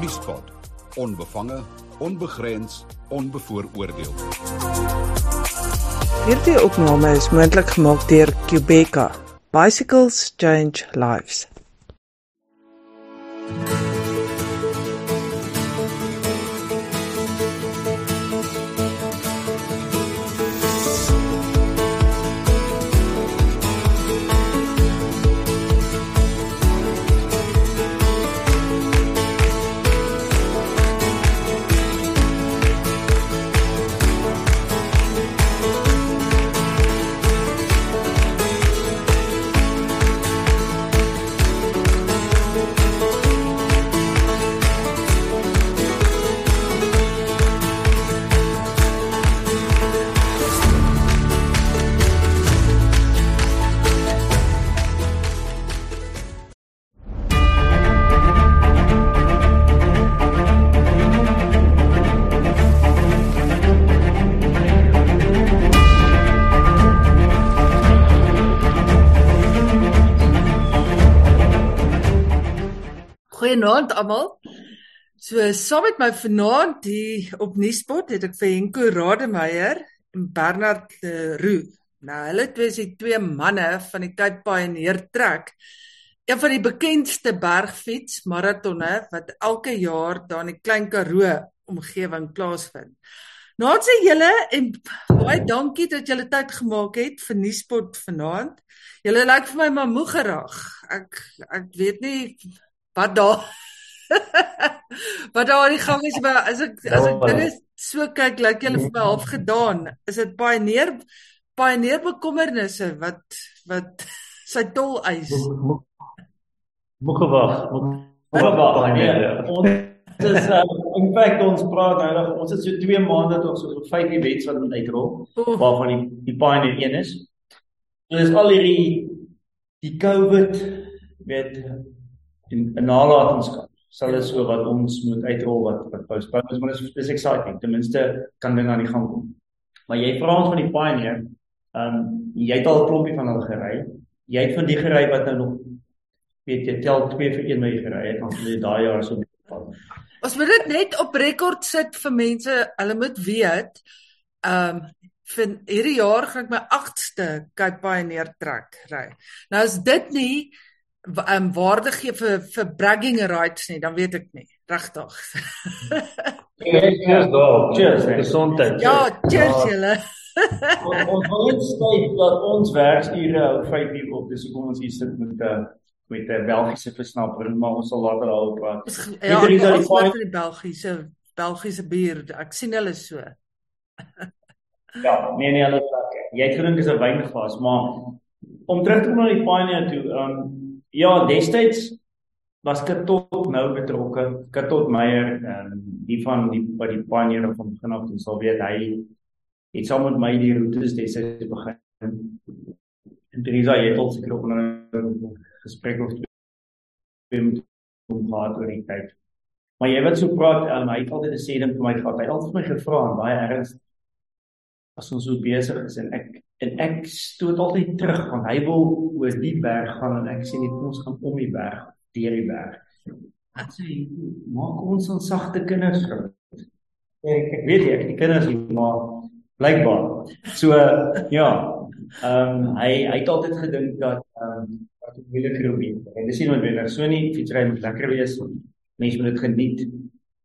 Vriespot. Onbevange, onbegrens, onbevooroordeel. Hierdie opname is moontlik gemaak deur Qbeka. Bicycles change lives. Goeienaand almal. So saam met my vanaand hier op Nuuspot het ek vir Henko Rademeier en Bernard Roux. Nou hulle twee is die twee manne van die Cape Pioneer Trek. Een van die bekendste bergfiets maratonne wat elke jaar daar in die Klein Karoo omgewing plaasvind. Nou sê julle en baie dankie dat julle tyd gemaak het vir Nuuspot vanaand. Julle lyk vir my maar moegerig. Ek ek weet nie wat daar? Wat daar die gang is maar as ek as ek dinge so kyk lyk julle vir my half gedaan. Is dit pioneer pioneer bekommernisse wat wat sy tol eis? Moeg wag moeg wag ons is uh, in feite ons praat nou nog ons het so 2 maande tot so vir 5 events wat moet uitrol waarvan die die pioneer een is. So is al hierdie die covid met en 'n nalatenskap sal dit so wat ons moet uitrol wat wat postpone is maar dit is, is exciting. Ten minste kan dinge aan die gang kom. Maar jy vra ons van die pioneer ehm um, jy het al 'n klompie van hulle gery. Jy het van die gery wat nou nog weet jy tel 2 vir 1 my gery het want jy daai jaar so Ons moet dit net op rekord sit vir mense. Hulle moet weet ehm um, vir hierdie jaar gaan ek my 8ste Cape Pioneer trek ry. Nou is dit nie um, waarde gee vir vir bragging rights nie, dan weet ek nie. Regtig. Cheers daar. Cheers. Gesondheid. Ja, cheers julle. ons wil net sê dat ons werksure hou 5 uur op. Dis hoekom ons hier sit met 'n uh, met 'n Belgiese versnapper, maar ons sal later daaroor praat. Ja, dit is die Belgiese Belgiese bier. Ek sien hulle so. ja, nee nee, hulle sê jy het gedink is 'n wynglas, maar om terug te kom na die Pioneer toe, um, Ja, destyds was Katot nou betrokke. Katot Meyer en um, die van die by die pioneer van begin af, ons sal weet hy het saam met my die roetes destyds begin. En Teresa het al seker op 'n gesprek of twee met hom gehad oor die tyd. Maar jy wat so praat, um, hy het altyd 'n sê ding vir my gehad. Hy het altyd my gevra en baie erns as ons so besig is en ek en ek stoot altyd terug want hy wil oor die berg gaan en ek sê net ons gaan om die berg deur die berg. Ek sê maak ons ons sagte kinders groot. Ek ek weet jy ek die kinders maar blykbaar. So ja, ehm um, hy hy het altyd gedink dat ehm um, wat ek wil geroep het. En dis nie noodwendig so nie, fietsry moet lekker wees. Mense moet dit geniet.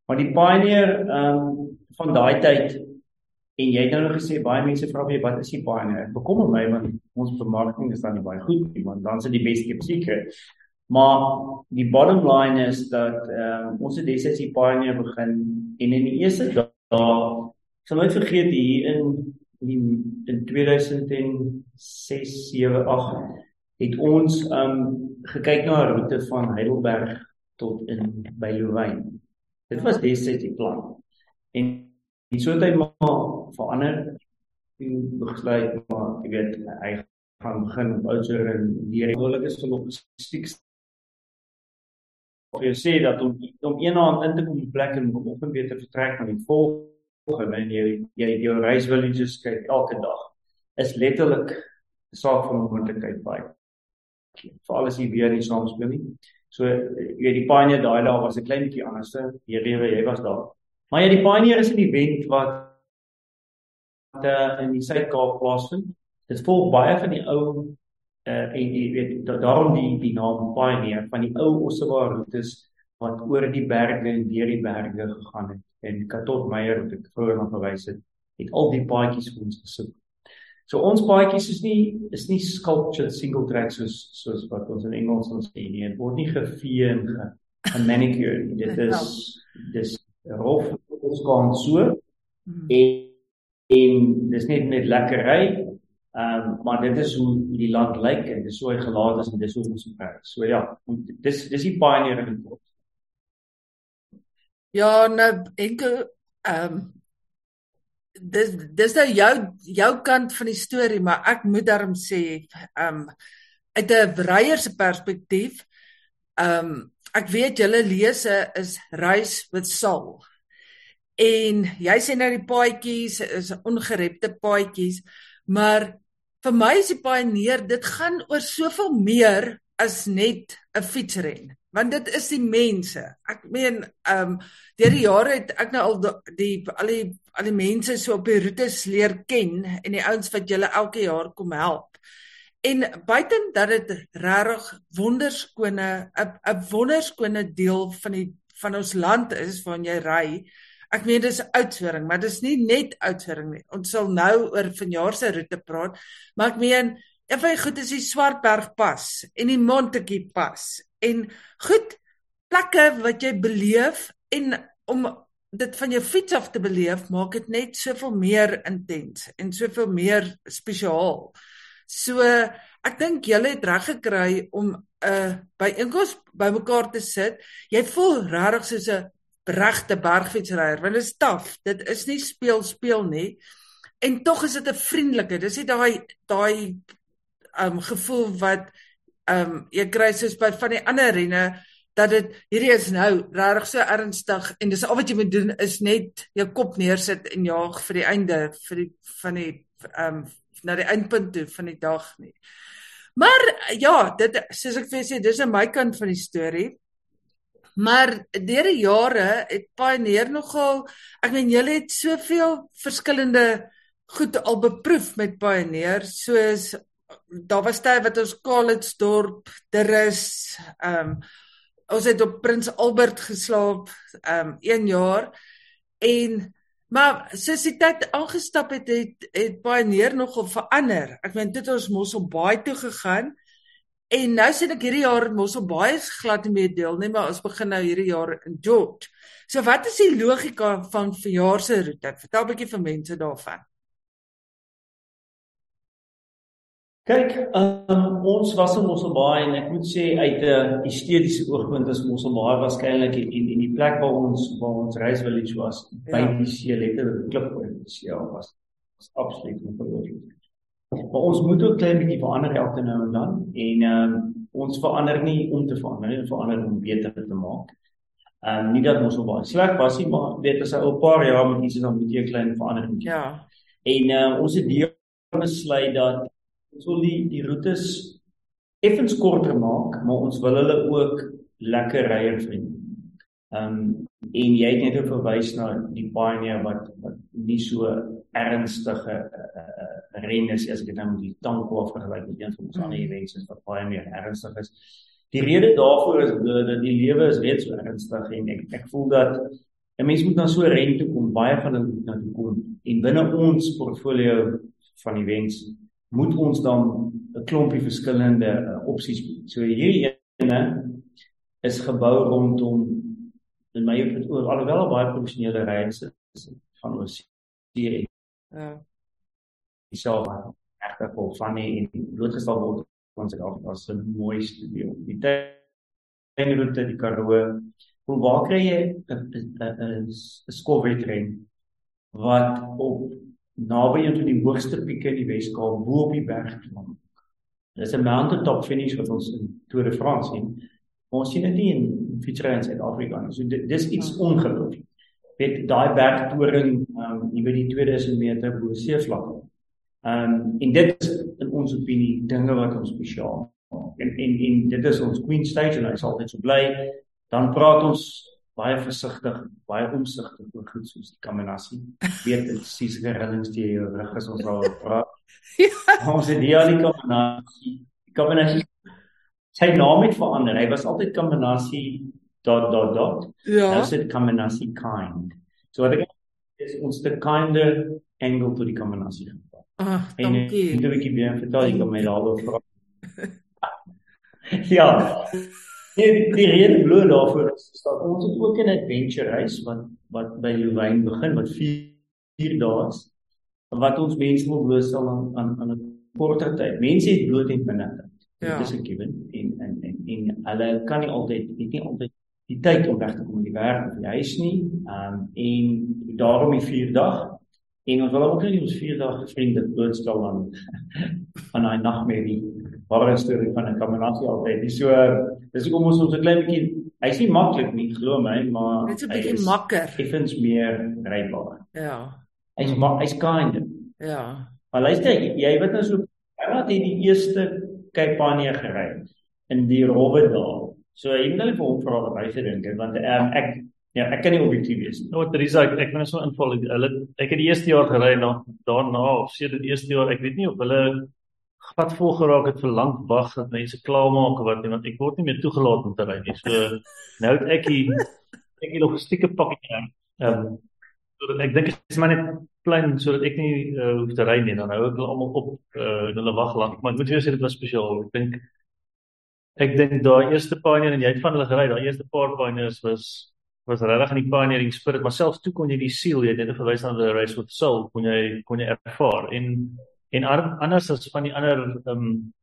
Maar die pioneer ehm um, van daai tyd En jy het nou nog gesê baie mense vra vir wat is die pioneer? Bekommer my want ons bemarking is dan nie baie goed nie, want dan is dit die beste secret. Maar die bottom line is dat ehm um, ons het destyds die pioneer begin en in die eerste dae sal nooit vergeet hier in die in 2006 7 8 het ons ehm um, gekyk na 'n roete van Heidelberg tot in by Louwyn. Dit was destyds die plan. En En so het hy maar verander en besluit maar jy weet hy gaan begin op ouer en die regelik is vir logistiek of jy sê dat om om een aand in te kom op plek en om op en weer te vertrek na die volgende en jy jy jou reis villages kyk elke dag is letterlik 'n saak van moontlikheid baie vir alles hier weer nie saam speel nie So jy weet die Pioneer daai dae was 'n klein bietjie anderste. Hierdie jy was daar. Maar ja, die Pioneer is 'n event wat uh, in die Suid-Kaap plaasvind. Dit volg baie van die ou uh en jy weet daarom die die naam Pioneer van die ou Ossewa roetes wat oor die berge en deur die berge gegaan het. En Katot Meyer wat ek vroeër nog verwys het, het al die paadjies vir ons gesoek. So ons paadjies is nie is nie sculptured single track soos soos wat ons in Engels ons sê nie. Dit word nie gevee en ge, manicure. Dit is dis rof ons gaan so hmm. en en dis net net lekkery. Ehm um, maar dit is hoe die land lyk en dis so hy gelaat is en dis hoe ons werk. So ja, dis dis die pioneer in die Ja, nou enkel ehm um, dis dis nou jou jou kant van die storie, maar ek moet daarom sê, ehm um, uit 'n reier se perspektief, ehm um, ek weet julle lese is reis met sal. En jy sê nou die paadjies is ongerepte paadjies, maar vir my is die pioneer, dit gaan oor soveel meer as net 'n fietsren want dit is die mense. Ek meen, ehm um, deur die jare het ek nou al die al die al die mense so op die roetes leer ken en die ouens wat julle elke jaar kom help. En buiten dat dit regtig wonderskone 'n 'n wonderskone deel van die van ons land is waarin jy ry. Ek meen dis Oudtshoorn, maar dis nie net Oudtshoorn nie. Ons sal nou oor vanjaar se roete praat, maar ek meen Een van die goed is die Swartberg pas en die Montetjie pas en goed plekke wat jy beleef en om dit van jou fiets af te beleef maak dit net soveel meer intens en soveel meer spesiaal. So ek dink julle het reg gekry om 'n uh, by enkos bymekaar te sit. Jy voel regtig soos 'n regte bergfietsryer want dit is taaf. Dit is nie speel speel nie. En tog is dit 'n vriendelike. Dis nie daai daai um gevoel wat um, jy kry soos by van die ander renne dat dit hierdie is nou regtig so ernstig en dis al wat jy moet doen is net jou kop neersit en jaag vir die einde vir die van die um, na die eindpunt toe van die dag nie. Maar ja, dit soos ek vir sê, dis aan my kant van die storie. Maar deur die jare het Pioneer nogal ek meen julle het soveel verskillende goed al beproef met Pioneer soos daar was tyd wat ons Kalitsdorp, Derus, ehm um, ons het op Prins Albert geslaap ehm um, 1 jaar en maar soos die tyd aangestap het het het baie neer nogal verander. Ek meen dit ons mos op baie toe gegaan en nou sien ek hierdie jaar mos op baie glad nie meer deel nie, maar ons begin nou hierdie jaar in George. So wat is die logika van verjaar se roete? Vertel 'n bietjie vir mense daarvan. Kyk, um, ons was in Mosselbaai en ek moet sê uit 'n estetiese oogpunt is Mosselbaai waarskynlik in in die plek waar ons waar ons reis village was ja. by die see letterlik klip oor die see ja, was, was absoluut ongelooflik. Maar ons moet ook klein bietjie verander elke nou en dan en um, ons verander nie om te verander nie, verander om beter te maak. Ehm um, nie dat Mosselbaai sleg was nie, maar weet as hy al 'n paar jaar met iets is dan moet jy 'n klein verandering. Ja. En uh, ons het die besluit dat ons wil die die roetes effens korter maak, maar ons wil hulle ook lekker ryer vriend. Ehm um, en jy het net verwys na die Pioneer wat wat nie so ernstige uh, ren is as ek dit nou met die Tankwa vergelyk met een van ons ander events wat baie meer ernstig is. Die rede daarvoor is dat die lewe is reeds so ernstig en ek ek voel dat 'n mens moet na so 'n ren toe kom, baie van hulle moet na toe kom en binne ons portfolio van events moet ons dan 'n klompie verskillende uh, opsies bied. So hierdie ene is gebou rondom in my oor alhoewel baie professionele reise van ons hier. Ja. Dis so regtig vol van die blootgestel word ons het al as 'n mooi studio. Die klein roete die Karoo. Hoe waar kry jy 'n 'n 'n skofwetrein wat op naby een van die hoogste pieke in die Weskaap bo op die berg klim. Dis 'n mountaintop finish wat ons in Tour de France sien. Ons sien dit nie in fietsry in Suid-Afrika nie. So dis iets ongelooflik. Weet daai bergtoring, um, jy weet die 2000 meter bo seevlak. Ehm um, en dit is in ons opinie dinge wat ons spesiaal maak. en en, en dit is ons Queen Stage en hy is altyd so bly. Dan praat ons baie versigtig, baie omsigtig oor goed soos die kombinasie. Weet dit sies gerillings die jou rug as ons al praat. ja. Ons het hier al die kombinasie. Die kombinasie sy naam het verander. Hy was altyd kombinasie dot dot dot. Ja. Nou sê dit kombinasie kind. So wat ek is ons the kinder angle tot die kombinasie. Ag, dankie. Ek het weer vertel jy kan my daaroor vra. ja. Die, die rede bloot daarvoor is dat ons het ook 'n adventure reis wat wat by Louwyn begin wat 4 dae is wat ons mense wil blootstel aan aan aan 'n korter tyd. Mense het bloot en binne tyd. Ja. Dit is 'n given en en en en hulle kan nie altyd het nie altyd die tyd om weg te kom in die werk of die huis nie. Ehm um, en daarom die 4 dae en ons wil ook nie ons 4 dae vriende blootstel aan aan daai nagmerrie ware storie van 'n kombinasie altyd. Dis so dis hoekom ons ons 'n klein bietjie hy's nie maklik nie, glo my, maar dit's 'n bietjie makker. Effens meer rybaar. Ja. Hy's hy's kind. Ja. Maar luister, jy weet nou so wat het die eerste Cape Pania gery in die robbe daar. So jy moet net vir hom vra wat hy se dink want um, ek ja, ek kan nie objektief wees nie. Nou Teresa, ek ek moet so inval. Hulle ek het die eerste jaar gery en daarna of sedert die eerste jaar, ek weet nie of hulle gat vol geraak het vir lank wag dat mense klaarmaak wat nie want ek word nie meer toegelaat om te ry nie. So nou het ek hier ek het logistieke pakkie. Ehm um, sodat ek dink dit is maar net klein sodat ek nie uh, hoef te ry nie. Dan hou ek hulle almal op uh, hulle wag lank. Maar ek moet jou sê dit was spesiaal. Ek dink ek dink daai eerste pioneer en jy het van hulle gery. Daai eerste paar pioneers was was regtig in die pioneering spirit, maar selfs toe kon jy die siel, jy het net verwys na die race with soul, kon jy kon jy ervaar en En anders as van die ander um,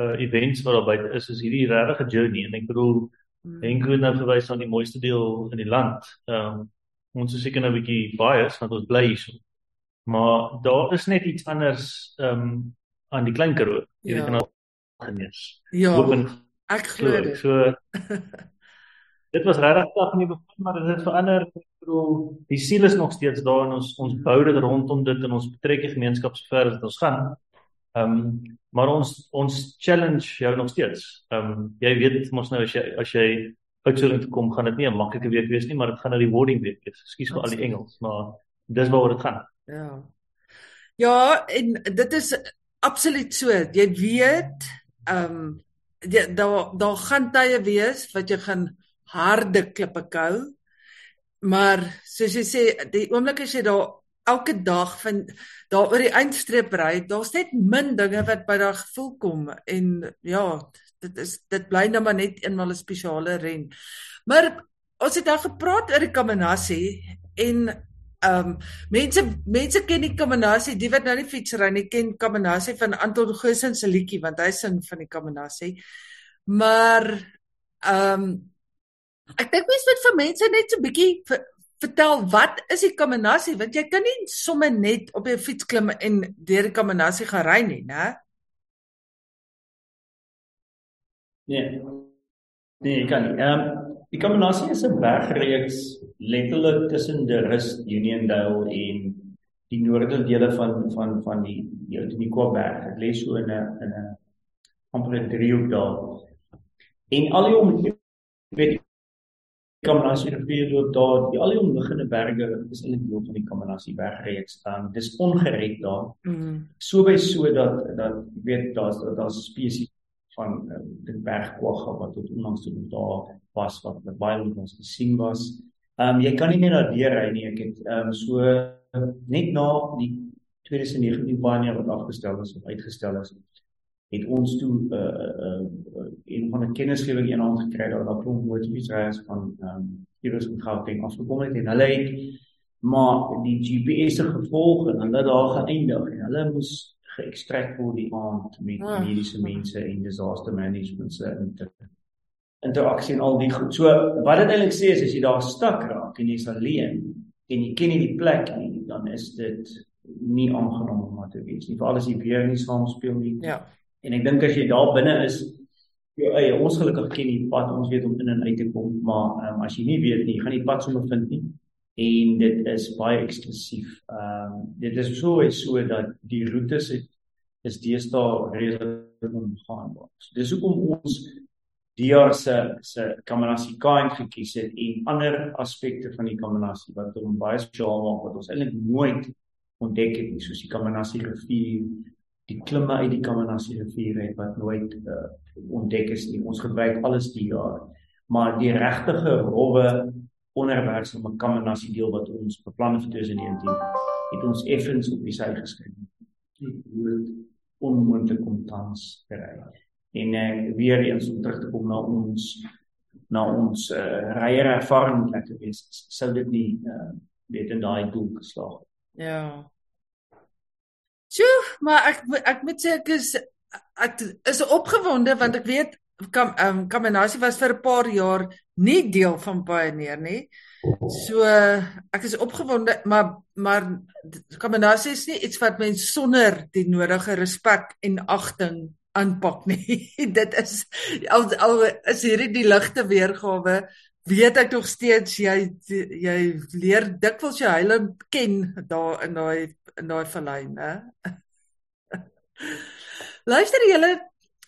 uh events wat daar buite is, is hierdie regtig 'n journey en ek bedoel hmm. en gou nou verwys aan die mooiste deel in die land. Um, ons is seker nou 'n bietjie bias want ons bly hier. Maar daar is net iets anders um, aan die klein Karoo. Jy ja. kan al genees. Ja. Open, ek glo dit. So dit was regtig taaf in die begin, maar dit het verander. Ek bedoel, die siel is nog steeds daar en ons ons bou dit rondom dit en ons betrek die gemeenskap so ver as ons gaan. Ehm um, maar ons ons challenge jou nog steeds. Ehm um, jy weet mos nou as jy as jy uitsoering toe kom, gaan dit nie 'n maklike week wees nie, maar dit gaan 'n rewarding week wees. Ekskuus vir al die Engels, maar dis waaroor dit gaan. Ja. Ja, en dit is absoluut so. Jy weet, ehm um, daar daar gaan tye wees wat jy gaan harde klippe kou. Maar soos jy sê, die oomblik as jy daar elke dag van daar oor die eindstreep ry, daar's net min dinge wat by daai gevoel kom en ja, dit is dit bly nou maar net eenmal 'n spesiale ren. Maar ons het nou gepraat oor die kombinasie en ehm um, mense mense ken die kombinasie, die wat nou nie fietsry nie, ken kombinasie van Anton Goosen se liedjie want hy sing van die kombinasie. Maar ehm um, Ek dink mens moet vir mense net so 'n bietjie vertel wat is die kombinasie want jy kan nie sommer net op 'n fiets klim en deur die kombinasie gaan ry nie, né? Nee. Nee, kan nie. Ehm um, die kombinasie is 'n bergreeks letterlik tussen die Rust Uniondale en die noordelike dele van van van die die Oudtshoornberg. Dit lê so in 'n in 'n amper 'n driehoek daar. En al die om weet Kamanasie rivier loop daar, die al die omliggende berge is eintlik deel van die Kamanasie bergreeks. Dan dis ongered daar. Mm. So by so dat dat ek weet daar's daar's 'n spesies van uh, die bergkwagga wat tot onlangs toe daar was wat baie van ons gesien was. Ehm um, jy kan nie net daar deur ry nie. Ek het ehm um, so net na die 2019 baie wat afgestel is of uitgestel is het ons toe 'n uh, uh, uh, een van 'n kennisgewing eendag gekry dat daar klomp motorfietsryers van ehm um, hierus in Gauteng afgekom het en hulle het maar die GPS se gevolg en hulle daar geëindig en hulle moes geëkstrek word die aand met ah. mediese mense en disaster management se inter interaksie en al die goed. So wat dit eintlik sê is as jy daar stak raak en jy's alleen en jy ken nie die plek nie, dan is dit nie aangenaam om te wees nie. Veral as jy weer nie saam speel nie. Ja. En ek dink as jy daar binne is, jy eie ons gelukkig ken die pad, ons weet om in en uit te kom, maar um, as jy nie weet nie, jy gaan die pad sommer vind nie. En dit is baie eksklusief. Ehm um, dit is so is so dat die roetes het is deesdae redelik onbegaanbaar. So, dis hoekom ons die jaar se se kombinasie kind gekies het en ander aspekte van die kombinasie wat hom baie spesiaal maak wat ons eintlik nooit ontdek het nie, soos die kombinasie rivier, die klimme uit die kombinasie rivier het wat nooit uh, ontdek is nie. Ons gebruik alles die jaar, maar die regtige rowwe onderwerp van 'n kombinasie deel wat ons beplan vir 2019 het ons effens op die sy geskryf. Dit word onmoontlik om tans te kry en uh, weer eens om terug te kom na ons na ons uh, rye ervaring lekker wees sou dit nie uh, weet in daai doel geslaag ja Sjoe, maar ek ek moet sê ek is ek is opgewonde want ek weet kam um, Kaminasie was vir 'n paar jaar nie deel van Pioneer nie. So ek is opgewonde, maar maar Kaminasie is nie iets wat mens sonder die nodige respek en agting aanpak nie. Dit is al al is hierdie die ligte weergawe weet ek nog steeds jy jy leer dikwels jy heile ken daar in daai in daai vallei, né? Luister julle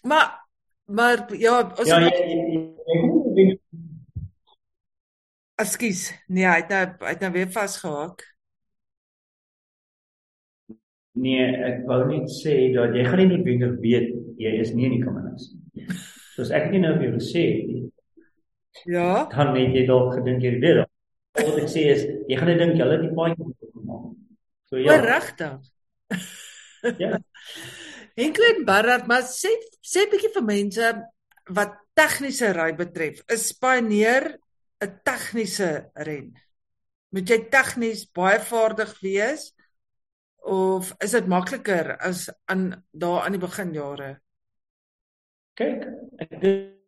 maar maar ja, ons Ja, jy Ekskuus. Nee, hy het nou hy het nou weer vasgehaak. Nee, ek wou net sê dat jy gaan nie noodwendig weet jy is nie in die kombinasie. Soos ek nie nou vir jou gesê het nie. Ja. Dan net jy dalk gedink jy weet dit. Wat ek sê is jy gaan net dink jy het die paadjie gemaak. So ja. Regtig. ja. Enklin Barrard, maar sê sê bietjie vir mense wat tegniese ry betref. Is Pioneer 'n tegniese ren? Moet jy tegnies baie vaardig wees? of is dit makliker as aan daar aan die beginjare? Kyk, ek dink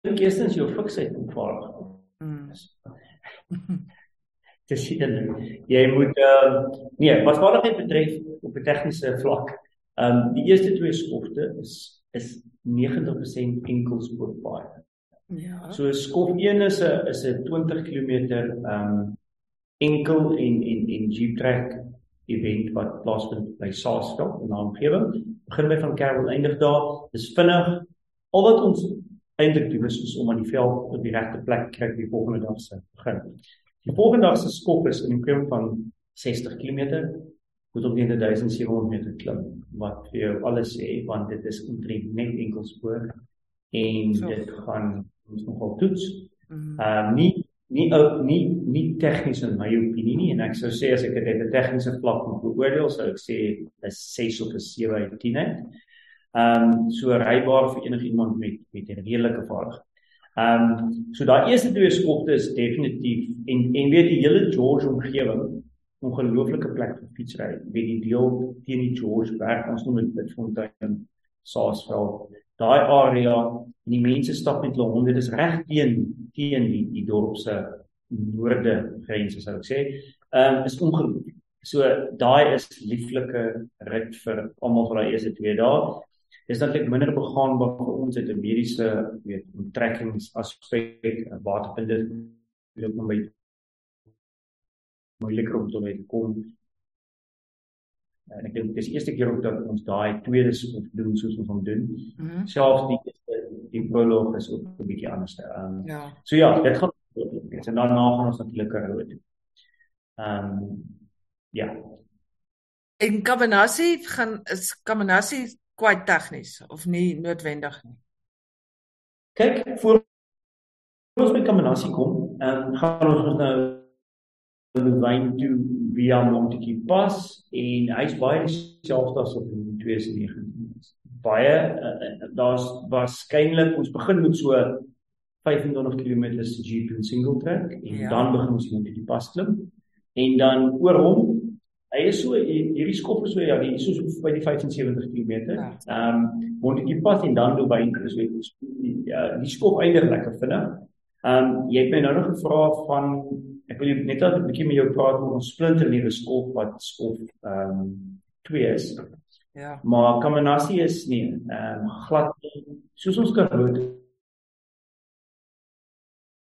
eerstens jou fiksheid moet vaardig. Mm. Dis dan jy moet ehm uh, nee, wat vaardigheid betref op 'n tegniese vlak. Ehm um, die eerste twee skofte is is 90% enkelspoor paai. Ja. So skof 1 is 'n is 'n 20 km ehm um, enkel en en en jeep trek event wat plaasvind by Saasveld in 'n omgewing. Begin by van Karel eindig daar. Dis vinnig. Al wat ons eintlik doen is, is om aan die veld op die regte plek kry die volgende dag se begin. Die volgende dag se skop is in 'n klim van 60 km moet op die 1700 meter klim wat vir jou alles sê want dit is omtrent net enkelspoor en so. dit gaan ons nogal toets. Mhm. Ehm mm uh, nie nie ou nie nie tegnies in my opinie nie en ek sou sê as ek dit uit 'n tegniese vlak moet beoordeel sou ek sê 'n 6 of 'n 7 uit 10 het. Ehm um, so rybaar vir enigiemand met met 'n redelike vaardigheid. Ehm um, so daai eerste twee skopte is definitief en en weet die hele George omgewing ongelooflike plek vir fietsry. Weet die deel teen die George werk ons noem dit Bitfontein Saasveld daai area en die mense stap met hulle honde dis reg teen teen die die dorp se noorde grense sou ek sê. Ehm um, is ongelooflik. So daai is lieflike rit vir almal vir daai eerste 2 dae. Dis natuurlik minder begaanbaar vir ons uit 'n mediese weet onttrekkings aspek waterpunte wil kom by moeiliker om te kom en ek dink dis eerste keer ook dat ons daai tweede skof doen soos ons hom doen. Mm -hmm. Selfs die die proloog is ook 'n bietjie anders. Ehm um, ja. So ja, dit gaan en daarna gaan ons natuurlik rou doen. Ehm um, ja. En Kabanasi gaan is Kabanasi kwai tegnies of nie noodwendig nie. Kyk, voor ons met Kabanasi kom, ehm um, gaan ons nou wyn toe via Montetjie pas en hy's baie dieselfde as op in 2009. Baie uh, daar's waarskynlik ons begin met so 25 km se Jeep en single track en ja. dan begin ons Montetjie pas klim en dan oor hom hy is so hierdie skop is so ja, hy is so by die 75 km. Ja. Ehm um, Montetjie pas en dan loop hy in so ja, die skop eindig lekker vinnig. Ehm um, jy het my nou nog gevra van ek wil net 'n bietjie met jou praat oor ons splinter nuwe skof wat skof ehm um, 2 is. Ja. Maar Kamanasi is nie ehm um, glad nie. Soos ons kan hoor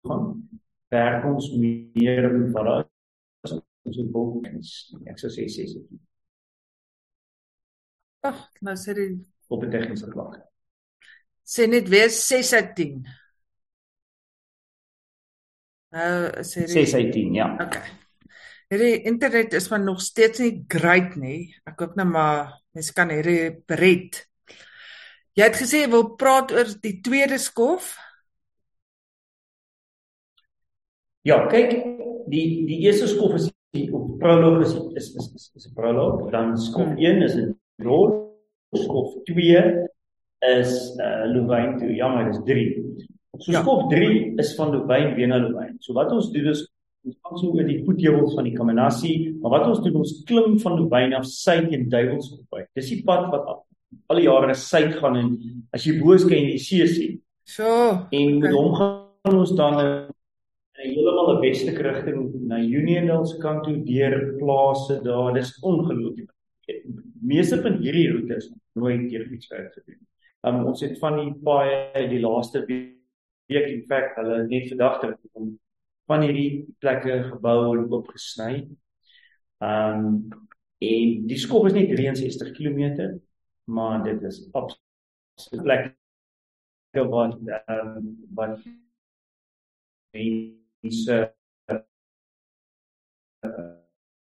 gaan werk ons meer op wat daar ons in boek is. Ek sou sê sê. Ag, nou sê jy op 'n tegniese vlak. Sê net weer 6 uit 10. Nou, sê 6 uit 10, ja. Okay. Hierdie internet is maar nog steeds nie great nie. Ek hoop nou maar mens kan hierdie bered. Jy het gesê jy wil praat oor die tweede skof. Ja, kyk, die die eerste skof is die op proloog is is is is, is 'n proloog, dan skof 1 hmm. is 'n rol, skof 2 is 'n uh, Louwyn toe. Jammer, dis 3. So ja. skof 3 is van Louwyn weer na Louwyn. So wat ons doen is ons gaan so oor die voetheuwels van die Kamanassie, maar wat ons doen ons klim van Louwyn af suid en Duiwelskop uit. Dis die pad wat al die jare suid gaan en as jy bo is kan jy die see sien. So. En met hom gaan ons dan in heeltemal 'n westelike rigting na Uniondale se kant toe deur plase daar. Dis ongelooflik. Meeste van hierdie roetes nooit deur iets werk te doen. Um, ons het van die paai die laaste week in feite hulle net vandag terug om van hierdie plekke gebou en opgesny. Ehm um, en die skop is net 63 km, maar dit is absoluut plekke wat um, wat mense ehm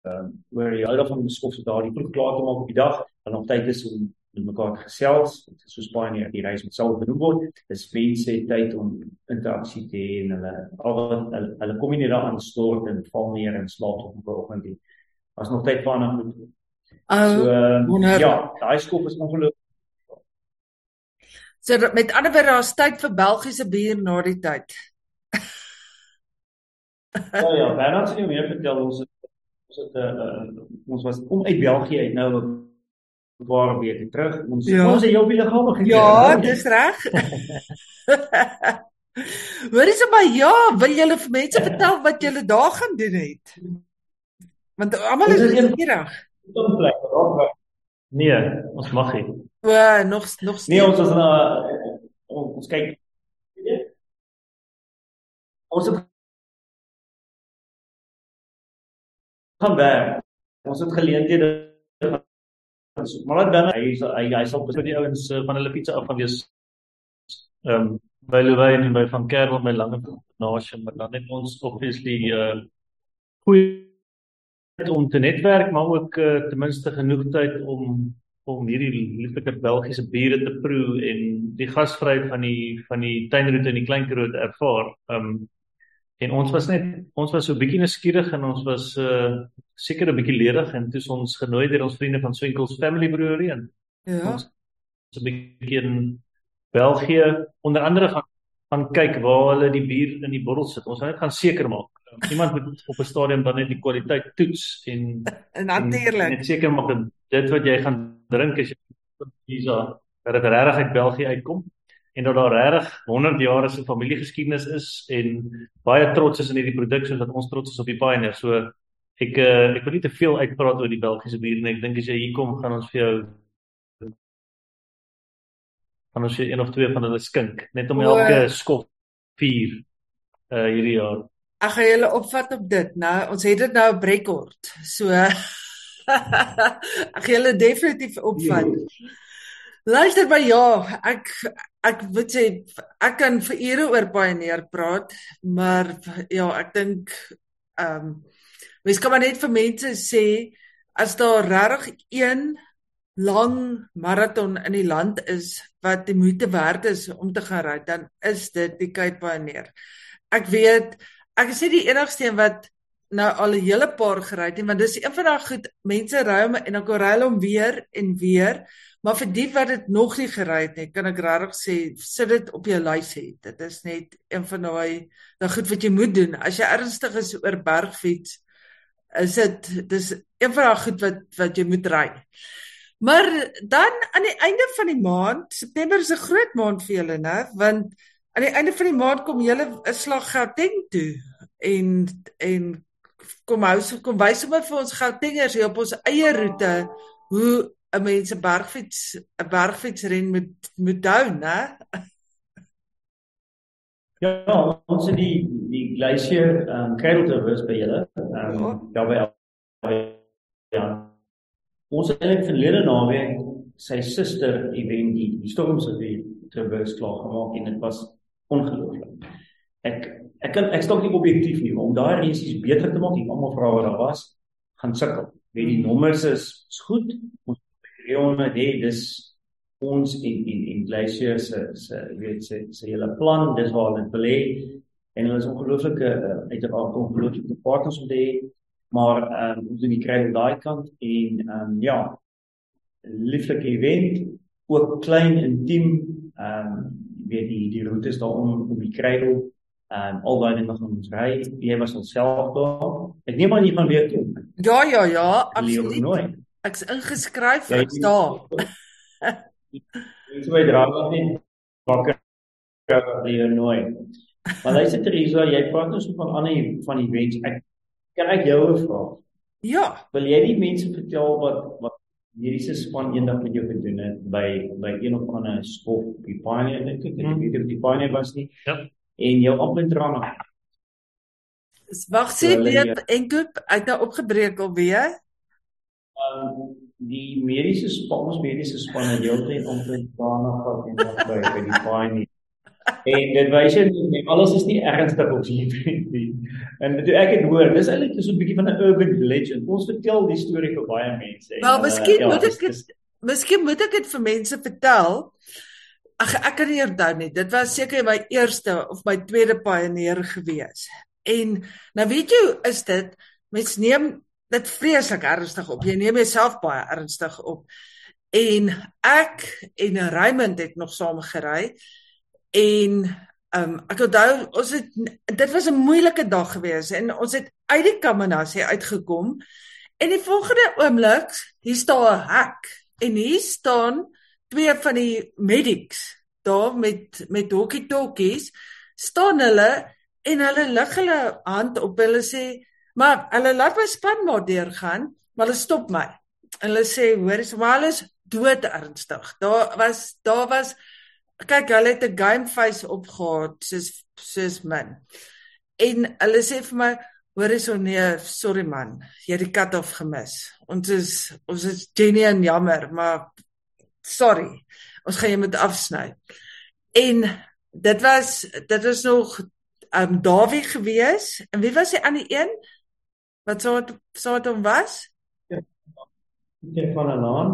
uh, waar jy al van die skop se daardie vroeg klaar te maak op die dag, dan nog tyd is om met mekaar gesels, soos baie nie die reis met sal genoem word. Dis mense het tyd om interaksie te hê en hulle al wat hulle, hulle kom nie daar aan stort en val neer en slaap op 'n oggend nie. As nog tyd van aan moet. So uh, ja, daai skop is ongelooflik. So met ander woorde daar's tyd vir Belgiese bier na die tyd. Ja ja, Bernard sê jy meer vertel ons ons het 'n uh, uh, ons was om uit België uit nou paar weke terug. Ons ja. ons het jou by liggame gekry. Ja, dis reg. Hoor eens maar ja, wil julle vir mense vertel wat julle daar gaan doen het? Want almal is nuuskierig. Nee, ons mag nie. O, nog nog steeds. Nee, ons is na ons, ons kyk Ons het gaan werk. Ons het geleenthede maar dan hy hy hy sal vir die ouens uh, van hulle pizza af gaan wees. Ehm um, by Louwyn en by van Kerel my lange nasie maar dan het ons obviously uh goeie om te netwerk maar ook uh, ten minste genoeg tyd om om hierdie lieflike Belgiese biere te proe en die gasvryheid van die van die tuinroete in die klein kroot ervaar. Ehm um, En ons was net ons was so 'n bietjie nuuskierig en ons was uh seker 'n bietjie ledig en toe ons genooi deur ons vriende van Swinkels Family Brewery en ja. Ons so 'n bietjie in België onder andere gaan gaan kyk waar hulle die bier in die bottel sit. Ons wil net gaan seker maak. Iemand moet op 'n stadium dan net die kwaliteit toets en natuurlik net seker maak dat dit wat jy gaan drink as jy hierso dat dit regtig uit België uitkom en dat daar regtig 100 jaar se familiegeskiedenis is en baie trots is in hierdie produk soos wat ons trots is op die Pioneer. So ek uh, ek wil nie te veel uitpraat oor die Belgiese bier nie. Ek dink as jy hier kom, gaan ons vir jou gaan ons een of twee van hulle skink net om elke skof vier uh hierdie jaar. Ek gaan julle opvat op dit. Nou, ons het dit nou op rekord. So ek gaan julle definitief opvat. Ja. Luister by ja, ek ek wil sê ek kan vir ure oor Pioneer praat, maar ja, ek dink ehm um, mens kan maar net vir mense sê as daar regtig een lang maraton in die land is wat die moeite werd is om te gaan ry, dan is dit die Cape Pioneer. Ek weet ek is nie die enigste een wat nou al 'n hele paar gery het nie, want dis een van daai goed mense ry hom en dan kom ry hom weer en weer. Maar vir die wat dit nog nie gery het nie, kan ek regtig sê sit dit op jou lys hê. Dit is net een van daai daai goed wat jy moet doen. As jy ernstig is oor bergfiets, is dit dis een van daai goed wat wat jy moet ry. Maar dan aan die einde van die maand, September is 'n groot maand vir julle, né? Want aan die einde van die maand kom julle 'n slag Gauteng toe en en kom hou kom wys sommer vir ons Gautengers hier op ons eie roete hoe 'n mens 'n bergfiets 'n bergfietsren moet moet hou, né? Ja, ons het die die glacier ehm um, Kerelterwes by julle. Ehm um, ja by ja. Ons het eintlik verlede naweek sy suster event die, die het die Trevor klaar gemaak en dit was ongelooflik. Ek ek kan ek stok nie objektief nie, om daai resies beter te maak, almal vra wat daar was, gaan sukkel. Weet die nommers is, is goed. Ons Leon het dis ons en en en Glacier se se weet se se hele plan, dis waar hulle wil hê en hulle is ongelooflike uh, uiteraard ongelooflike partners om te hê, maar ehm um, ons doen die kry aan daai kant en ehm um, ja, lieflike event, ook klein intiem, ehm um, weet die die roetes daarom om die krydel ehm um, al daai dinge gaan ons ry. Jy was alself daar. Ek neem aan jy gaan weer toe. Ja ja ja, absoluut. Ek's ingeskryf ja, ek's daar. Ek sou dra wat net wakker weer nooit. Maar hy sê Teresa, jy praat nou so van ander van die wens. Ek kan ek jou 'n vraag? Ja. Wil jy die mense vertel wat wat hierdie span eendag met jou gedoen het by by een of ander skof, die Pioneer ek hmm. weet nie die Pioneer was nie. Ja. En jou opmentrana. Wag sê net Enkoop uit nou opgebreek alweer. Ehm um, die mediese span, ons mediese span het heeltyd opmentrana gehad en dan by by die Pioneer. En dit wys nie alles is nie ernstig op hierdie nie. En toe ek het hoor, dis eintlik so 'n bietjie van 'n urban legend. Ons vertel die storie vir baie mense. Wel, miskien uh, ja, moet ek dit miskien moet ek dit vir mense vertel. Ag ek kan nie onthou nie. Dit was seker my eerste of my tweede pioneer gewees. En nou weet jy, is dit mens neem dit vreeslik ernstig op. Jy neem jouself baie ernstig op. En ek en Raymond het nog saam gery en um, ek onthou ons het dit was 'n moeilike dag gewees en ons het uit die kaminasie uitgekom en die volgende oomblik hier staan 'n hek en hier staan twee van die medics daar met met walkie-talkies staan hulle en hulle lig hulle hand op hulle sê maar hulle laat my span maar deurgaan maar hulle stop my en hulle sê hoor is maar alles dood ernstig daar was daar was kyk hulle het 'n game face opgehad soos soos min. En hulle sê vir my, hoor is so nee, sorry man, jy het die kat af gemis. Ons is ons is genie en jammer, maar sorry. Ons gaan jy moet afsny. En dit was dit was nog um Dawie gewees. En wie was die ander een? Wat sou sou dit hom was? Pieter van der Laan,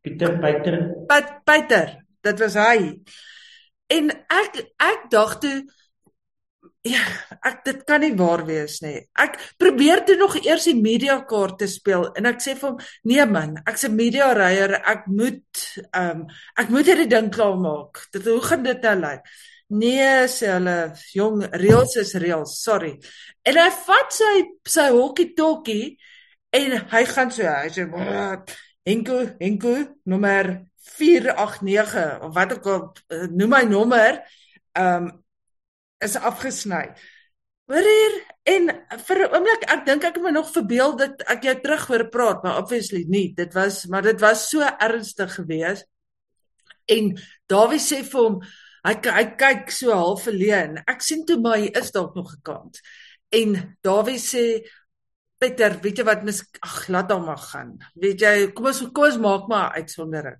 Pieter Pieter. Pieter dit was hy. En ek ek dink toe ja, ek dit kan nie waar wees nie. Ek probeer toe nog eers die media kaart te speel en ek sê vir hom, "Nee man, ek's 'n media ryer, ek moet ehm um, ek moet hierdie ding klaar maak. Dit hoe gaan dit nou lyk?" Nee, sê hulle, "Jong, reels is reels, sorry." En hy vat sy sy hokkie-tokkie en hy gaan so, hy sê, "Henko, Henko, nommer 489 of wat ook al eh, noem my nommer ehm um, is afgesny. Hoor hier en vir 'n oomblik ek dink ek my nog verbeel dat ek jou terug hoor praat maar obviously nie. Dit was maar dit was so ernstig geweest. En Dawie sê vir hom hy hy kyk so half verleen. Ek sien toe maar hy is dalk nog gekant. En Dawie sê Peter, weet jy wat mis ag laat hom maar gaan. Weet jy, kom ons kom ons maak maar uitsondering.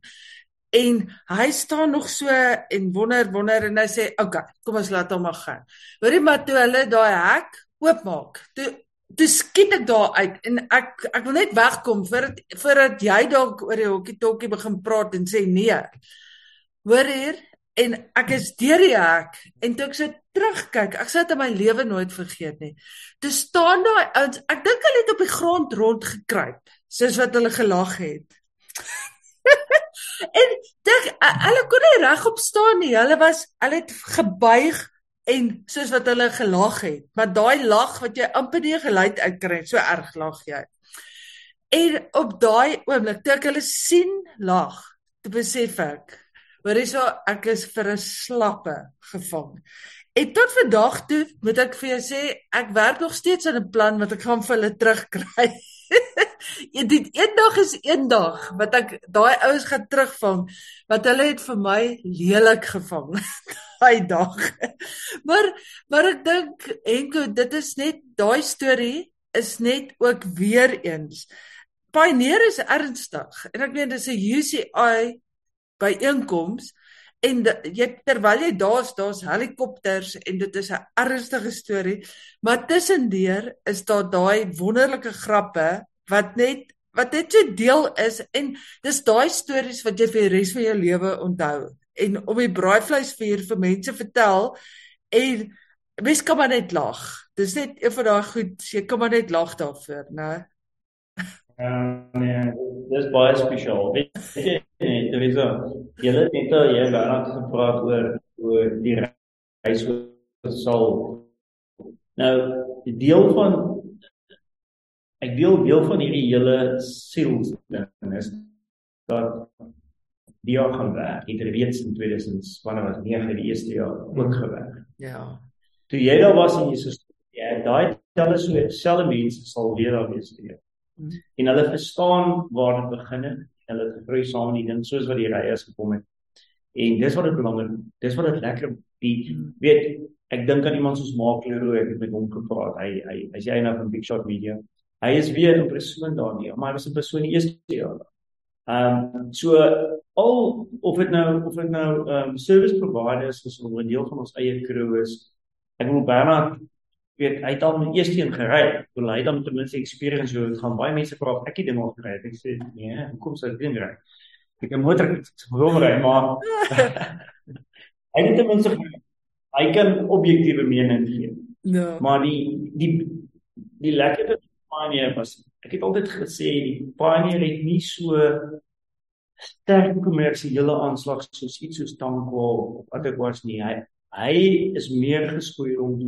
En hy staan nog so en wonder wonder en hy sê, "Oké, okay, kom ons laat hom maar gaan." Hoorie maar toe hulle daai hek oopmaak. Toe toe skiet ek daar uit en ek ek wil net wegkom vir voordat jy dalk oor die hokkie tokkie begin praat en sê nee. Hoor hier en ek is deur die hek en toe ek so terugkyk, ek sou dit in my lewe nooit vergeet nie. Toe staan daai ouens, ek dink hulle het op die grond rondgekruip, soos wat hulle gelag het. En dink hulle kon nie regop staan nie. Hulle was hulle het gebuig en soos wat hulle gelag het. Maar daai lag wat jy amper nie geluid uitkry, so erg lag jy. En op daai oomblik toe ek hulle sien lag, toe besef ek, hoor hierso ek is vir 'n slappe gevang. En tot vandag toe moet ek vir jou sê, ek werk nog steeds aan 'n plan wat ek gaan vir hulle terugkry. Ja, dit eendag is eendag wat ek daai ouens gaan terugvang wat hulle het vir my lelik gevang daai dag. Maar maar ek dink Henko, dit is net daai storie is net ook weer eens. Pioneer is ernstig en ek meen dis 'n UCI by inkomste En jy terwyl jy daar's, daar's helikopters en dit is 'n ernstige storie, maar tussendeur is daar daai wonderlike grappe wat net wat net so deel is en dis daai stories wat jy vir die res van jou lewe onthou en om die braaivleisvuur vir mense vertel en mens kan maar net lag. Dis net een van daai goed, jy kan maar net lag daarvoor, né? Ja, nee, dis baie spesiaal. Dit is so. Jy het net jy het daarna gepraat oor oor die reis wat sal nou die deel van ek deel deel van hierdie hele siels ding is dat die jaar gaan werk. Het reeds in 2000 wanneer was 9 die eerste jaar ook gewerk. Ja. Toe jy daar was en jy so ja, daai talle so selfe mense sal weer daar wees vir jou. Hmm. En hulle verstaan waar dit begin het. Hulle het gegroei saam die ding soos wat die ryers gekom het. En dis wat dit belangrik. Dis wat dit lekker die weet ek dink aan iemand soos Mark Leroy ek het met hom gepraat. Hy hy hy's hy eienaar van Big Shot Media. Hy is weer 'n persoon daar nie, maar hy was 'n persoon die eerste jaar. Ehm um, so al of dit nou of dit nou ehm um, service providers is of 'n deel van ons eie crew is. Ek wil Bernard weet hy het al met eerste een gery. Wil hy dan ten minste experience so gaan baie mense vra ek het ding al gery. Ek sê nee, hoekom sou ek ding ry? Ek 'n motor wil ry, maar hy het ten minste hy kan objektiewe mening gee. Ja. Maar die die die lekker ding van Pioneer was ek het altyd gesê die Pioneer het nie so sterk kommersiële aanslag soos iets soos Tankwa of Atterquars nie. Hy hy is meer geskoei om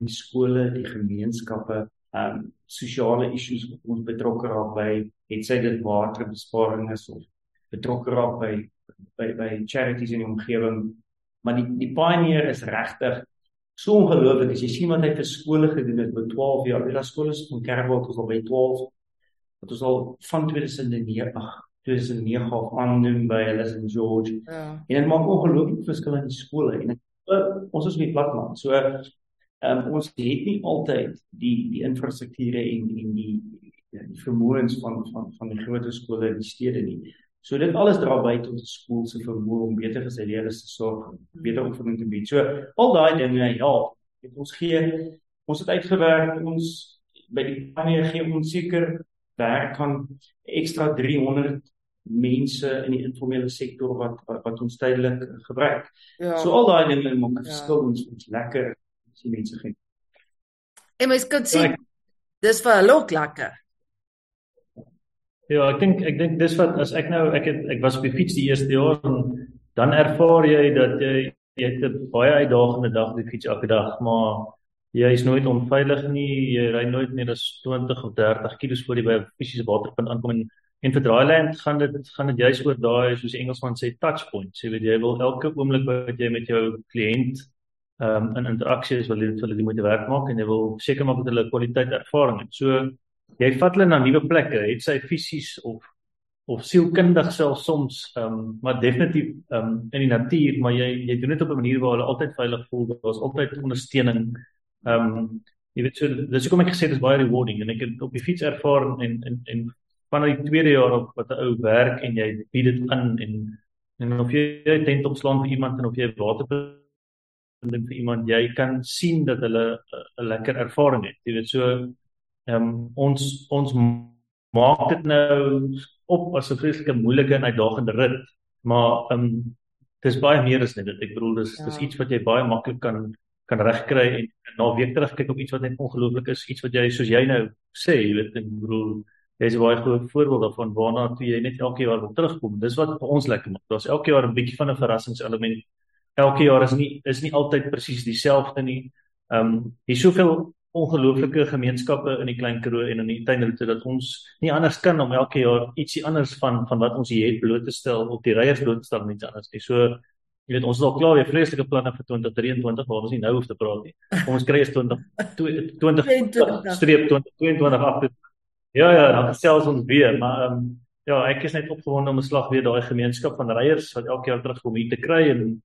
die skole, die gemeenskappe, ehm um, sosiale issues wat ons betrokke raak by, het sy dit waterbesparing is of betrokke raak by by by charities in die omgewing. Maar die die pioneer is regtig so ongelooflik as jy sien wat hy vir skole gedoen het met 12 jaar. Die skole is van Kerkwoud ons al by 12 wat ons al van 2009 ag 2009 af aandoen by hulle in George. Ja. En dit maak ongelooflik verskil in die skole en ek, ons is op die platteland. So ehm um, ons het nie altyd die die infrastrukture en en die die vermoëns van van van die groot skole in die stede nie. So dit alles dra by tot skool se vermoë om beter vir sy leerders te sorg, beter opvoeding te bied. So al daai dinge ja, het ons gee ons het uitgewerk ons by die panne gee ons seker werk kan ekstra 300 mense in die informele sektor wat wat, wat ons tydelik gebruik. Ja. So al daai dinge maak 'n Ja. verskil ons ons lekker as die mense gee. En mens kan sien Ja, ek- dis vir hulle ook lekker. Ja, ek dink ek dink dis wat as ek nou ek het ek was op die fiets die eerste jaar en dan ervaar jy dat jy jy het 'n baie uitdagende dag op die fiets elke dag, maar jy is nooit onveilig nie. Jy ry nooit meer as 20 of 30 km voor jy by 'n fisiese waterpunt aankom en en vir Draailand gaan dit gaan dit juist oor daai soos die Engelsman sê touch points. Jy weet jy wil elke oomblik wat jy met jou kliënt ehm um, in interaksie is wil jy wil jy die moeite werk maak en jy wil seker maak dat hulle kwaliteit ervaring het. So jy vat hulle na nuwe plekke, het sy fisies of of sielkundig self soms ehm um, maar definitief ehm um, in die natuur, maar jy jy doen dit op 'n manier waar hulle altyd veilig voel. Daar's altyd ondersteuning. Ehm um, jy weet so dis hoekom ek gesê dit is baie rewarding en ek het op die fiets ervaar en en en van die tweede jaar op wat 'n ou werk en jy bied dit aan en en of jy 'n tent opslaan vir iemand en of jy water ding vir iemand jy kan sien dat hulle 'n lekker ervaring het. Jy weet so ehm um, ons ons maak dit nou op as 'n vreeslike moeilike en uitdagende rit, maar ehm um, dis baie meer as net dit. Ek bedoel dis ja. dis iets wat jy baie maklik kan kan regkry en, en na week terug kyk op iets wat net ongelooflik is, iets wat jy soos jy nou sê, jy weet ek bedoel jy's baie groot voorbeeld daarvan waarna toe jy net elke jaar wil terugkom. Dis wat vir ons lekker maak. Daar's elke jaar 'n bietjie van 'n verrassingselement. Elke jaar is nie is nie altyd presies dieselfde nie. Ehm um, hier's soveel ongelooflike gemeenskappe in die Klein Karoo en in die tuinroete dat ons nie anders kan om elke jaar ietsie anders van van wat ons hier het bloot te stel of die reiers bloot te stel om iets anders nie. So jy weet ons is al klaar weer vreeslike planne vir 2023 waar ons nie nou hoef te praat nie. Kom ons kry is 20 20 22. streep 2022 af. Ja ja, dan gesels ons weer, maar ehm um, ja, ek is net opgewonde om 'n slag weer daai gemeenskap van reiers wat elke jaar terugkom hier te kry en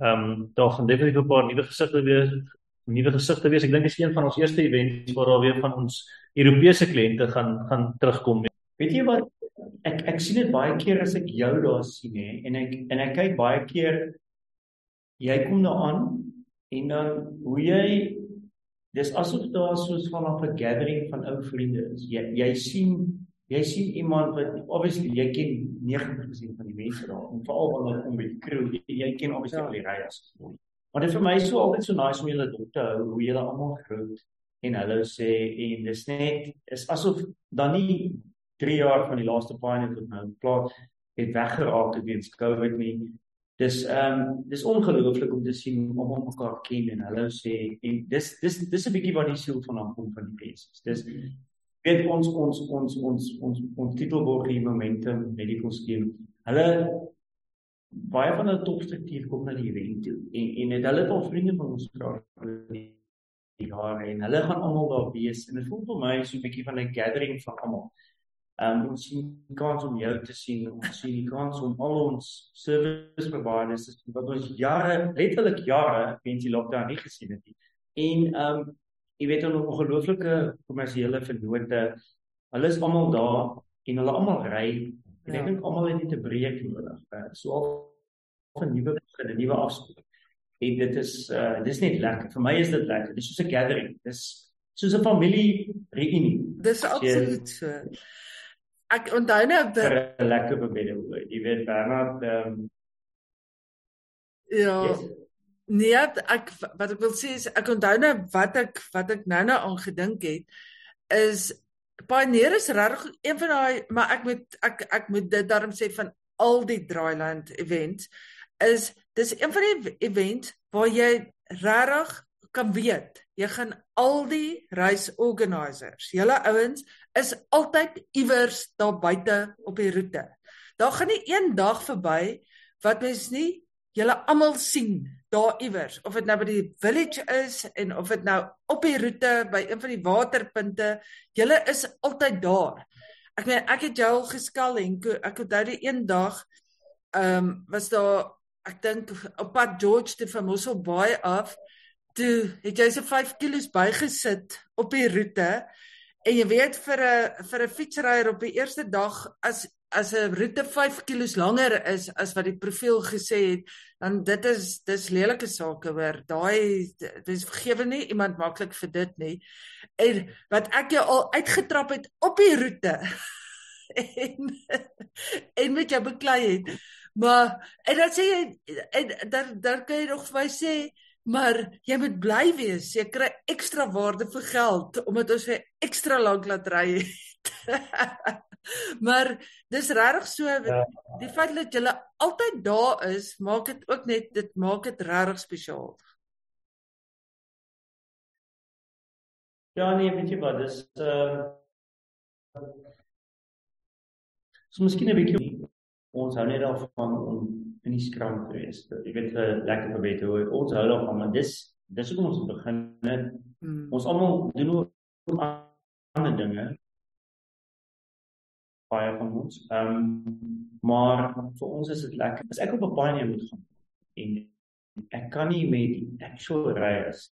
ehm um, daar gaan definitief 'n paar nuwe gesigte wees, nuwe gesigte wees. Ek dink dit is een van ons eerste events waar daar weer van ons Europese kliënte gaan gaan terugkom. Weet jy wat ek ek sien dit baie keer as ek jou daar sien hè en ek en ek kyk baie keer jy kom daar aan en dan hoe jy dis asof daar soos van 'n gathering van ou vriende is. Jy jy sien jy sien iemand wat obviously jy ken 90% van die mense daar en veral wanneer kom by die crew jy, jy ken obviously ja. al die ryers. Maar dit vir my is so altyd so nice om julle dop te hou hoe julle almal groet en hallo sê en dis net is asof dan nie 3 jaar van die laaste pioneer tot nou klaar het weggeraak weens COVID nie. Dis ehm um, dis ongelooflik om te sien om om mekaar ken en hallo sê en dis dis dis 'n bietjie wat die siel van hom kom van die mense. Dis weet ons ons ons ons ons ons titelborg hier momentum medical scheme. Hulle baie van hulle topstruktuur kom na die event toe en en het hulle al vriende van ons vra die jare en hulle gaan almal daar wees en dit voel vir my so 'n bietjie van 'n gathering van almal. Um ons sien kans om jou te sien, ons sien die kans om al ons service providers wat ons jare, letterlik jare, wens die lockdown nie gesien het nie. En um jy weet hulle ongelooflike kommersiële vennote. Hulle is almal daar en hulle almal ry en ek ja. dink almal het net 'n breek nodig. Uh, so al 'n nuwe begin, 'n nuwe afskeid. En dit is uh dis net lekker. Vir my is dit lekker. Dis soos 'n gathering. Dis soos 'n familie reunie. Dis absoluut so. Ek onthou nou 'n lekker bebede. Jy weet Bernard ehm um, Ja. Yes. Nee, ek wat ek wil sê is ek onthou nou wat ek wat ek nou-nou aan gedink het is Pioneer is regtig een van daai maar ek moet ek ek moet dit daarom sê van al die Dryland events is dis een van die events waar jy regtig kan weet jy gaan al die reis organisers julle ouens is altyd iewers daar buite op die roete. Daar gaan nie een dag verby wat mens nie julle almal sien daar iewers of dit nou by die village is en of dit nou op die roete by een van die waterpunte julle is altyd daar. Ek meen ek het jou al geskel en ek onthou die een dag ehm um, was daar ek dink op pad George te van Mossel Bay af toe het jy so 5 kg bygesit op die roete en jy weet vir 'n vir 'n fietsryer op die eerste dag as as 'n roete 5 kg langer is as wat die profiel gesê het, dan dit is dis lelike sake hoor. Daai dis vergewe nie iemand maklik vir dit nie. En wat ek jou al uitgetrap het op die roete en en met jou beklei het. Maar en dan sê jy en dan dan kan jy nog vir my sê maar jy moet bly wees. Jy kry ekstra waarde vir geld omdat ons vir ekstra lank laat ry. maar dis regtig so ja. die feit dat jy altyd daar is, maak dit ook net dit maak dit regtig spesiaal. Ja nee, weet jy wat, dis uh So miskien 'n bietjie ons hou net daarvan om in die skram te wees. Jy weet 'n uh, lekker gebed hoe ons hou daarvan, maar dis dis hoe ons begin het. Hmm. Ons almal doen ook ander dinge baie van ons. Ehm um, maar vir ons is dit lekker. As ek op 'n baie moet gaan en ek kan nie met die actual riders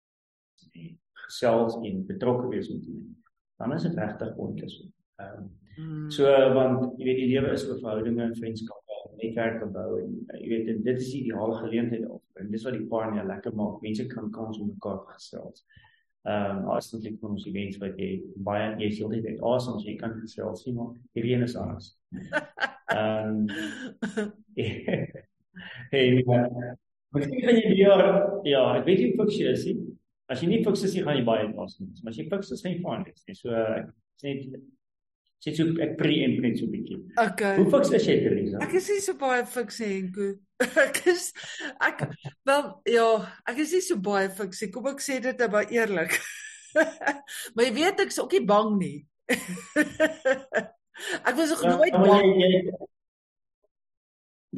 gesels en betrokke wees met hulle. Dan is dit regtig onkeus. Ehm um, so want jy weet die lewe is oor verhoudinge en vriendskappe en netwerke bou en jy weet en dit is die ideale geleentheid of en dis wat die paar lekker maak. Mense kan kans om mekaar gesels. Ehm um, as dit net vir ons events wat jy baie jy sê altyd dit awesome as jy kan gesels sien maar hierdie een is anders. Ehm Hey, wat sê jy hier? Ja, ek weet jy fiks jy is. As jy nie fiks is jy gaan jy baie awesome. Maar as jy fiks is, sien fine. So ek sê net sê so ek pre-empt so 'n bietjie. Okay. Hoe fiks is jy, Teresa? Ek is nie so baie fiks Henko. Ek is ek wel ja, ek is nie so baie fiks nie. Kom ek sê dit nou maar eerlik. maar jy weet ek's ook nie bang nie. ek was nog ja, nooit bang. Jy, jy,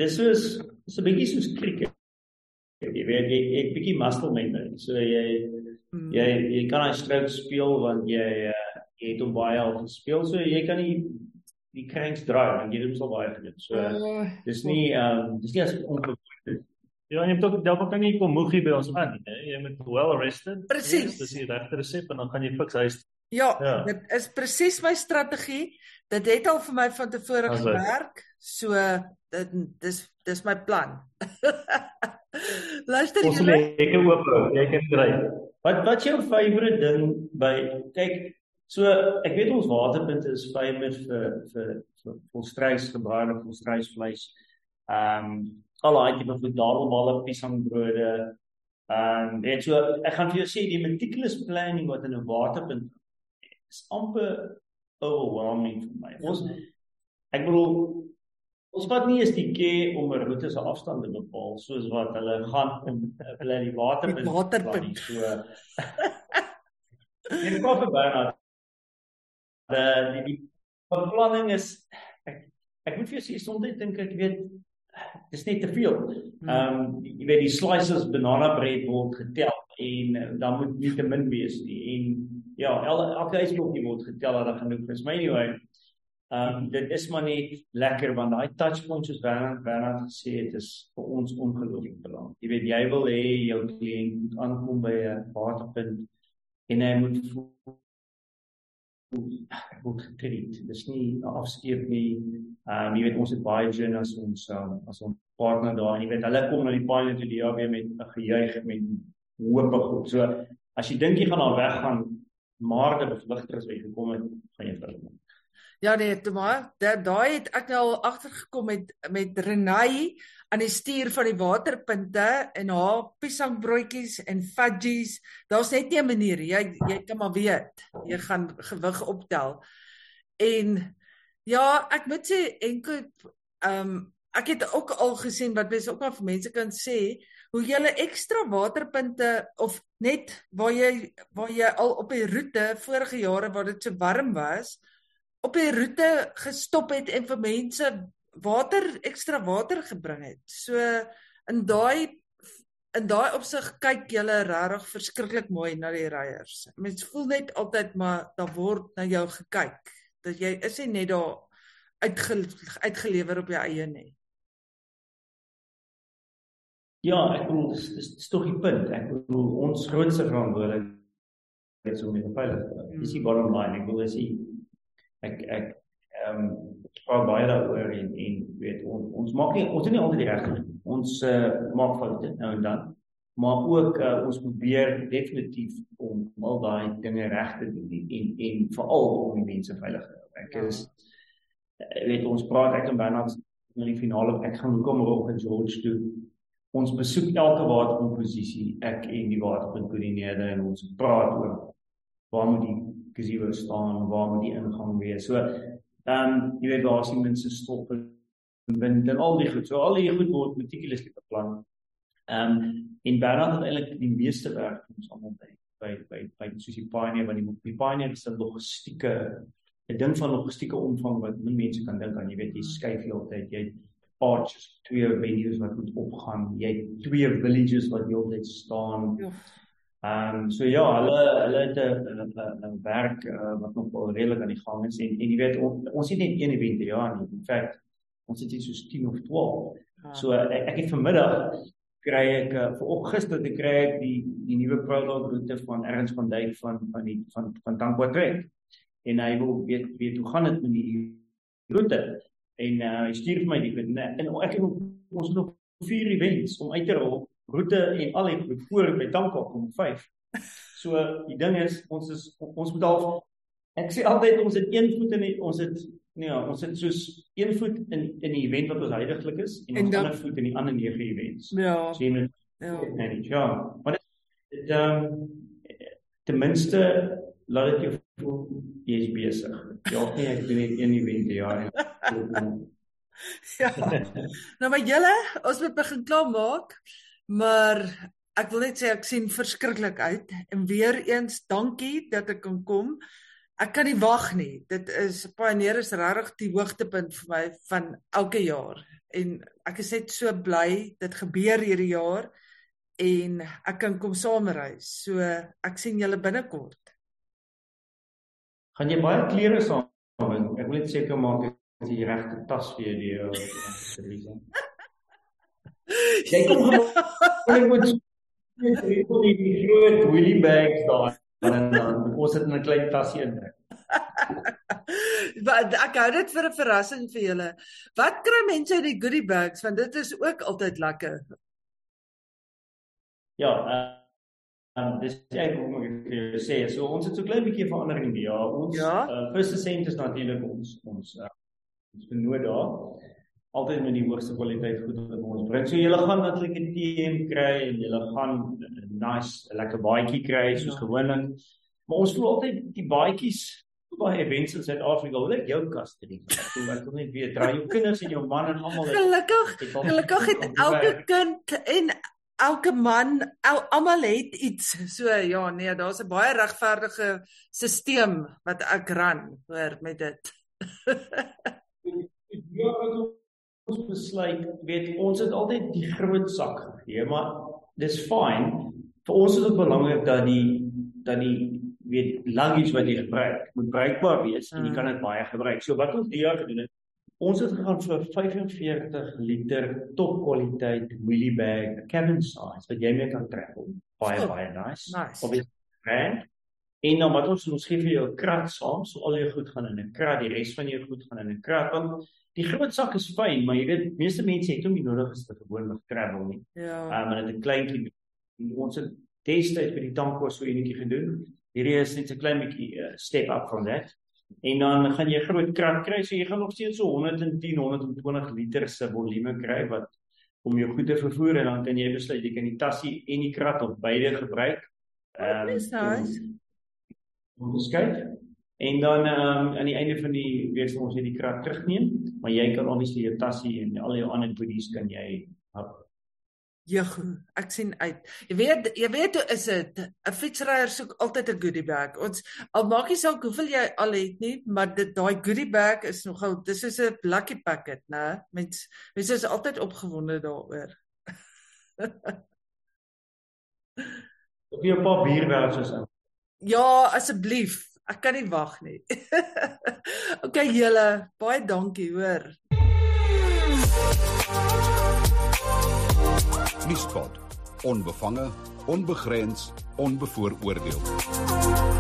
dis is so 'n bietjie soos krieket. Jy weet jy ek bietjie muscle memory. So jy hmm. jy jy kan 'n stroke speel want jy uh, jy het hom baie al gespeel so jy kan nie die kranks draai en jy het hom so baie gedoen. So uh, dis nie ehm um, dis nie as ongewoon Ja, jy moet ook dalk kan jy kom moegie by ons aan, hè. Jy moet well rested. Presies. Dis die regte resep en dan gaan jy fiks huis Ja, Ja. dit is presies my strategie. Dit het al vir my van tevore gewerk. So dit dis dis my plan. Luister Ons wil julle, die hekke oop. Jy kan kry. Wat wat is jou favourite ding by kyk so ek weet ons waterpunte is famous vir vir vir volstruis gebraaide volstruisvleis. Ehm um, al daai tipe van dadelballe, piesangbrode. Ehm um, weet so ek gaan vir jou sê die meticulous planning wat in 'n waterpunt is amper overwhelming vir my. Ons ek bedoel ons vat nie eens die keer om 'n roete se afstand te bepaal soos wat hulle gaan om hulle die waterpunt Die waterpunt. plan. So in Koffieberg die die beplanning is ek ek moet vir jou sê soms dink ek weet dis net te veel. Hmm. Ehm um, jy weet die slices banana bread word getel en uh, dan moet nie te min wees nie en ja el, elke ysblokkie word getel dat daar genoeg is. Maar anyway, ehm um, dit is maar net lekker want daai touch points soos Bernard Bernard gesê het is vir ons ongelooflik belangrik. Jy weet jy wil hê jou kliënt moet aankom by 'n waterpunt en hy moet voel word getreat. Dis nie 'n afskeep nie. Ehm um, jy weet ons het baie gin as ons um, as ons partner daar en jy weet hulle kom na die pilot toe die weer met 'n gejuig met hoop en goed. So as jy dink jy gaan daar weggaan maar dit bevligter as jy gekom het, gaan jy verloor. Ja nee, toe maar, da- daai het ek nou al agtergekom met met Renay aan die stuur van die waterpunte en haar piesangbroodjies en fudgies. Daar's net nie 'n manier nie. jy jy kan maar weet. Jy gaan gewig optel. En ja, ek moet sê enkel ehm um, ek het ook al gesien wat mense ook maar vir mense kan sê hoe jy ekstra waterpunte of net waar jy waar jy al op die roete vorige jare waar dit so warm was op die roete gestop het en vir mense water ekstra water gebring het. So in daai in daai opsig kyk julle regtig verskriklik mooi na die ryers. Mens voel net altyd maar daar word na jou gekyk. Dat jy is nie net daar uitge, uitgelewer op jou eie nie. Ja, ek bedoel dis dis, dis tog die punt. Ek bedoel ons grootste verantwoordelikheid is om die veiligheid te hou. Dis die bottom line. Ek bedoel is die ek ek ehm um, praat baie daaroor en en weet ons ons maak nie ons is nie altyd regte nie. Ons uh, maak foute nou en dan. Maar ook uh, ons probeer definitief om al daai dinge reg te doen en en, en veral om die mense veilig te hou. Ek is uh, weet ons praat ek en Bernard in die finale ek gaan kom op in George toe. Ons besoek elke waterposisie ek en die waterpunt koördineerder en ons praat oor waar moet die gazebo staan, waar moet die ingang wees. So ehm um, jy weet waar is die minste stop en wind en al die goed. So al die goed word meticulously beplan. Ehm um, en Bernard het eintlik die meeste werk vir ons almal by by by by soos die Pioneer want die, die Pioneer is 'n logistieke 'n ding van logistieke omvang wat min mense kan dink aan. Jy weet jy skuif heeltyd, jy het arches, twee venues wat moet opgaan. Jy het twee villages wat heeltyd staan. Ja. Ehm um, so ja, hulle hulle het 'n 'n 'n werk uh, wat nog wel redelik aan die gang is en en jy weet on, ons het net een event per jaar nie. In feite ons het hier soos 10 of 12. So ek, ek het vanmiddag kry ek uh, vir gister te kry ek die die nuwe prologue roete van Erns van Dijk van van die van van Tankwatrek. En hy wil weet weet hoe gaan dit met die roete? En uh, hy stuur vir my die en, en ek het ons het nog vier events om uit te rol roete en al die voor by Tankwa kom 5. So die ding is ons is ons moet al ek sê altyd ons het een voet in die, ons het nee ja, ons het soos een voet in in die event wat ons heidaglik is en, En ons dan- ander voet in die ander nege events. Ja. So jy moet Ja. nee, ja. Maar dit ehm um, ten minste laat dit jou voel jy is besig. Ja, nee, ek doen net een event per jaar en Ja. Nou maar julle, ons moet begin klaarmaak. Maar ek wil net sê ek sien verskriklik uit en weer eens dankie dat ek kan kom. Ek kan nie wag nie. Dit is Pioneer is regtig die hoogtepunt vir my van elke jaar. En ek is net so bly dit gebeur hierdie jaar en ek kan kom saamreis. So ek sien julle binnekort. gaan jy baie klere saam bring. Ek wil net seker maak dat jy die regte tas vir jou die uh, Jy kom gewoon met die die groot wheelie bags daar. en dan ons dit in 'n klein tasie indruk. Wat ek hou dit vir 'n verrassing vir julle. Wat kry mense uit die goodie bags want dit is ook altyd lekker. Ja, uh, um, dis ek wil net sê so ons het so klein bietjie verandering die jaar. Ons Ja? uh, first cent is natuurlik ons ons uh, ons benoot daar altyd met die hoogste kwaliteit goed wat ons bring. So julle gaan natuurlik 'n TM kry en julle gaan 'n nice lekker baadjie kry soos Ja. gewoonlik. Maar ons voel altyd die baadjies baie events in Suid-Afrika, wil ek jou kastrie. Ek wil ek wil net weet, dra jou kinders en jou man en almal Gelukkig, het al- gelukkig het al elke kind en elke man, el, almal het iets. So ja, nee, daar's 'n baie regverdige stelsel wat ek ran, hoor, met dit. Ja, wat ons besluit, weet ons het altyd die groot sak gegee, maar dis fyn. Vir ons is dit belangrik dat die dat die weet luggage wat jy gebruik moet bruikbaar wees en jy Mm. kan dit baie gebruik. So wat ons jaar gedoen het, ons het gegaan vir 45 liter topkwaliteit wheelie bag, cabin size wat jy mee kan travel. Baie Oh, baie nice. nice. Of is brand. En dan wat ons ons gee vir jou 'n krat saam, so al jou goed gaan in 'n krat, die res van jou goed gaan in 'n krat. Want die groot sak is fyn, maar jy weet, meeste mense het hom nie nodig as te gewoonlik travel nie. Ja. Um en dit 'n kleintjie ons het destyds by die tankwas so enetjie gedoen. Hierdie is net 'n klein bietjie uh, step up from that. En dan gaan jy groot krat kry, so jy gaan nog steeds so 110, 120 liter se volume kry wat om jou goed te vervoer en dan kan jy besluit jy kan die tassie en die krat of beide gebruik. Oh, dis Om te skuif. En dan ehm um, aan die einde van die week sal ons net die krat terugneem, maar jy kan obviously jou tassie en al jou ander goodies kan jy hap. Jogg, ek sien uit. Jy weet, jy weet hoe is dit? 'n Fietsryer soek altyd 'n goodie bag. Ons al maak nie saak hoeveel jy al het nie, maar dit daai goodie bag is nogal dis soos 'n lucky packet, né? Mens mens is altyd opgewonde daaroor. Of jy 'n paar bierwerks in. Ja, asseblief. Ek kan nie wag nie. okay, julle, baie dankie, hoor. Nuuspot. Onbevange, onbegrens, onbevooroordeel.